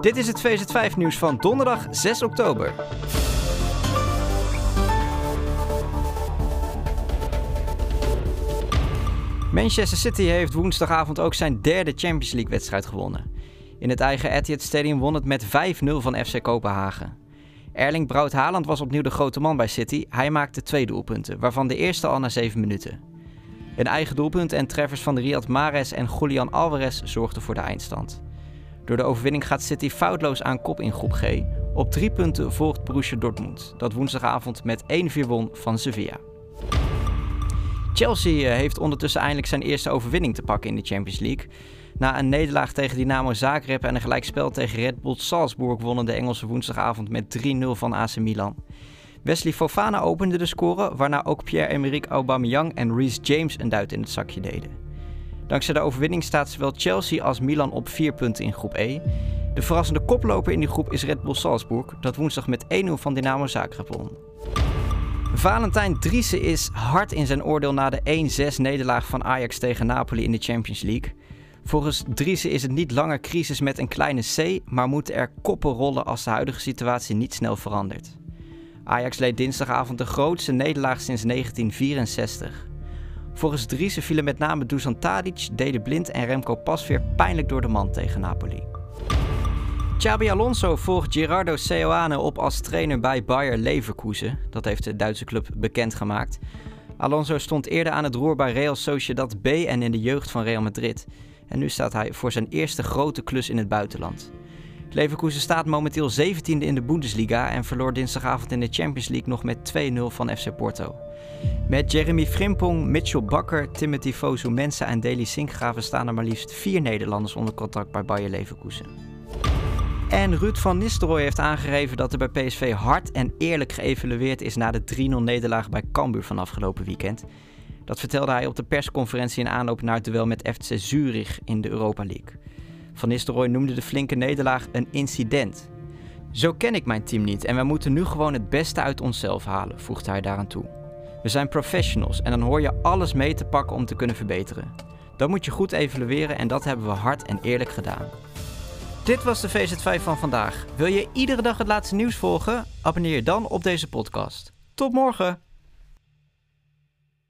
Dit is het VZ5 nieuws van donderdag 6 oktober. Manchester City heeft woensdagavond ook zijn derde Champions League wedstrijd gewonnen. In het eigen Etihad Stadium won het met 5-0 van FC Kopenhagen. Erling Braut Haaland was opnieuw de grote man bij City. Hij maakte twee doelpunten, waarvan de eerste al na 7 minuten. Een eigen doelpunt en treffers van Riyad Mahrez en Julian Alvarez zorgden voor de eindstand. Door de overwinning gaat City foutloos aan kop in groep G. Op drie punten volgt Borussia Dortmund, dat woensdagavond met 1-4 won van Sevilla. Chelsea eh, heeft ondertussen eindelijk zijn eerste overwinning te pakken in de Champions League. Na een nederlaag tegen Dynamo Zagreb en een gelijkspel tegen Red Bull Salzburg wonnen de Engelsen woensdagavond met 3-0 van AC Milan. Wesley Fofana opende de score, waarna ook Pierre-Emerick Aubameyang en Reece James een duit in het zakje deden. Dankzij de overwinning staat zowel Chelsea als Milan op 4 punten in groep E. De verrassende koploper in die groep is Red Bull Salzburg, dat woensdag met 1-0 van Dynamo Zagreb won. Valentijn Driessen is hard in zijn oordeel na de 1-6 nederlaag van Ajax tegen Napoli in de Champions League. Volgens Driessen is het niet langer crisis met een kleine C, maar moeten er koppen rollen als de huidige situatie niet snel verandert. Ajax leed dinsdagavond de grootste nederlaag sinds 1964. Volgens Driessen vielen met name Dusan Tadic, Dede Blind en Remco Pasveer pijnlijk door de man tegen Napoli. Xabi Alonso volgt Gerardo Seoane op als trainer bij Bayer Leverkusen. Dat heeft de Duitse club bekendgemaakt. Alonso stond eerder aan het roer bij Real Sociedad B en in de jeugd van Real Madrid. En nu staat hij voor zijn eerste grote klus in het buitenland. Leverkusen staat momenteel 17e in de Bundesliga en verloor dinsdagavond in de Champions League nog met 2-0 van FC Porto. Met Jeremy Frimpong, Mitchell Bakker, Timothy Fosu Mensa en Deli Sinkgraven staan er maar liefst vier Nederlanders onder contract bij Bayer Leverkusen. En Ruud van Nistelrooy heeft aangegeven dat er bij PSV hard en eerlijk geëvalueerd is na de 3-0 nederlaag bij Cambuur van afgelopen weekend. Dat vertelde hij op de persconferentie in aanloop naar het duel met FC Zurich in de Europa League. Van Nistelrooy noemde de flinke nederlaag een incident. Zo ken ik mijn team niet en we moeten nu gewoon het beste uit onszelf halen, voegde hij daaraan toe. We zijn professionals en dan hoor je alles mee te pakken om te kunnen verbeteren. Dan moet je goed evalueren en dat hebben we hard en eerlijk gedaan. Dit was de VZ5 van vandaag. Wil je iedere dag het laatste nieuws volgen? Abonneer je dan op deze podcast. Tot morgen!